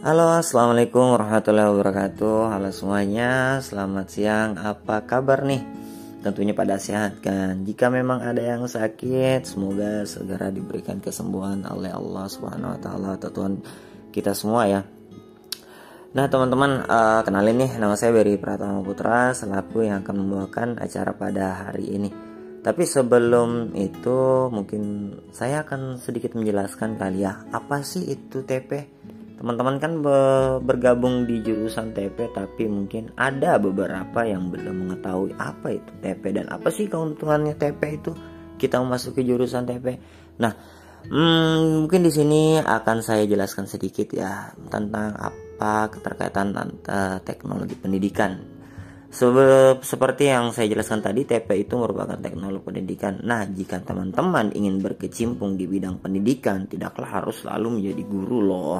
Halo, assalamualaikum warahmatullahi wabarakatuh. Halo semuanya, selamat siang. Apa kabar nih? Tentunya pada sehat kan. Jika memang ada yang sakit, semoga segera diberikan kesembuhan oleh Allah Subhanahu wa taala atau Tuhan kita semua ya. Nah teman-teman uh, kenalin nih nama saya Beri Pratama Putra selaku yang akan membawakan acara pada hari ini. Tapi sebelum itu mungkin saya akan sedikit menjelaskan kali ya apa sih itu TP teman-teman kan bergabung di jurusan TP tapi mungkin ada beberapa yang belum mengetahui apa itu TP dan apa sih keuntungannya TP itu kita memasuki jurusan TP. Nah, hmm, mungkin di sini akan saya jelaskan sedikit ya tentang apa keterkaitan antara teknologi pendidikan. Seperti yang saya jelaskan tadi, TP itu merupakan teknologi pendidikan. Nah, jika teman-teman ingin berkecimpung di bidang pendidikan, tidaklah harus selalu menjadi guru loh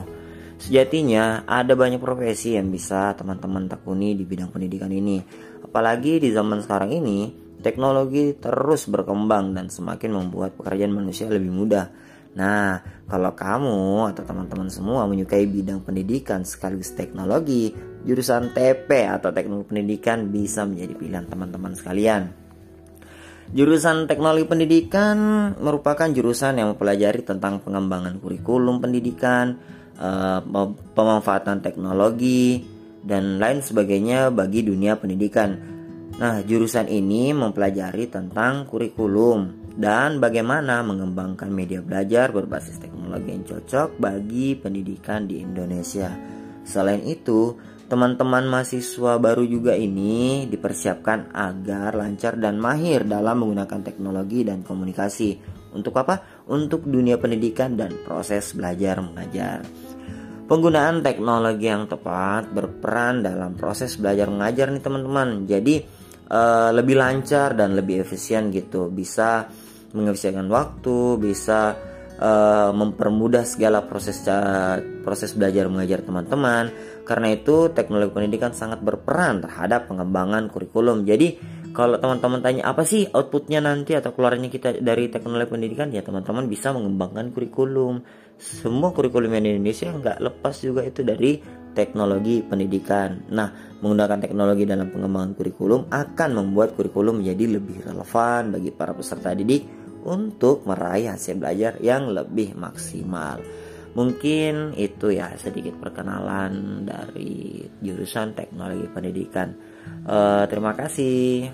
Sejatinya ada banyak profesi yang bisa teman-teman tekuni di bidang pendidikan ini. Apalagi di zaman sekarang ini, teknologi terus berkembang dan semakin membuat pekerjaan manusia lebih mudah. Nah, kalau kamu atau teman-teman semua menyukai bidang pendidikan sekaligus teknologi, jurusan TP atau teknologi pendidikan bisa menjadi pilihan teman-teman sekalian. Jurusan teknologi pendidikan merupakan jurusan yang mempelajari tentang pengembangan kurikulum pendidikan, uh, pemanfaatan teknologi dan lain sebagainya bagi dunia pendidikan. Nah, jurusan ini mempelajari tentang kurikulum dan bagaimana mengembangkan media belajar berbasis teknologi yang cocok bagi pendidikan di Indonesia. Selain itu, teman-teman mahasiswa baru juga ini dipersiapkan agar lancar dan mahir dalam menggunakan teknologi dan komunikasi. Untuk apa? Untuk dunia pendidikan dan proses belajar mengajar. Penggunaan teknologi yang tepat berperan dalam proses belajar mengajar nih teman-teman. Jadi uh, lebih lancar dan lebih efisien gitu. Bisa mengefisienkan waktu, bisa uh, mempermudah segala proses proses belajar mengajar teman-teman. Karena itu teknologi pendidikan sangat berperan terhadap pengembangan kurikulum. Jadi kalau teman-teman tanya apa sih outputnya nanti atau keluarnya kita dari teknologi pendidikan? Ya teman-teman bisa mengembangkan kurikulum. Semua kurikulum yang di Indonesia nggak lepas juga itu dari teknologi pendidikan. Nah menggunakan teknologi dalam pengembangan kurikulum akan membuat kurikulum menjadi lebih relevan bagi para peserta didik untuk meraih hasil belajar yang lebih maksimal mungkin itu ya sedikit perkenalan dari jurusan teknologi pendidikan. Uh, terima kasih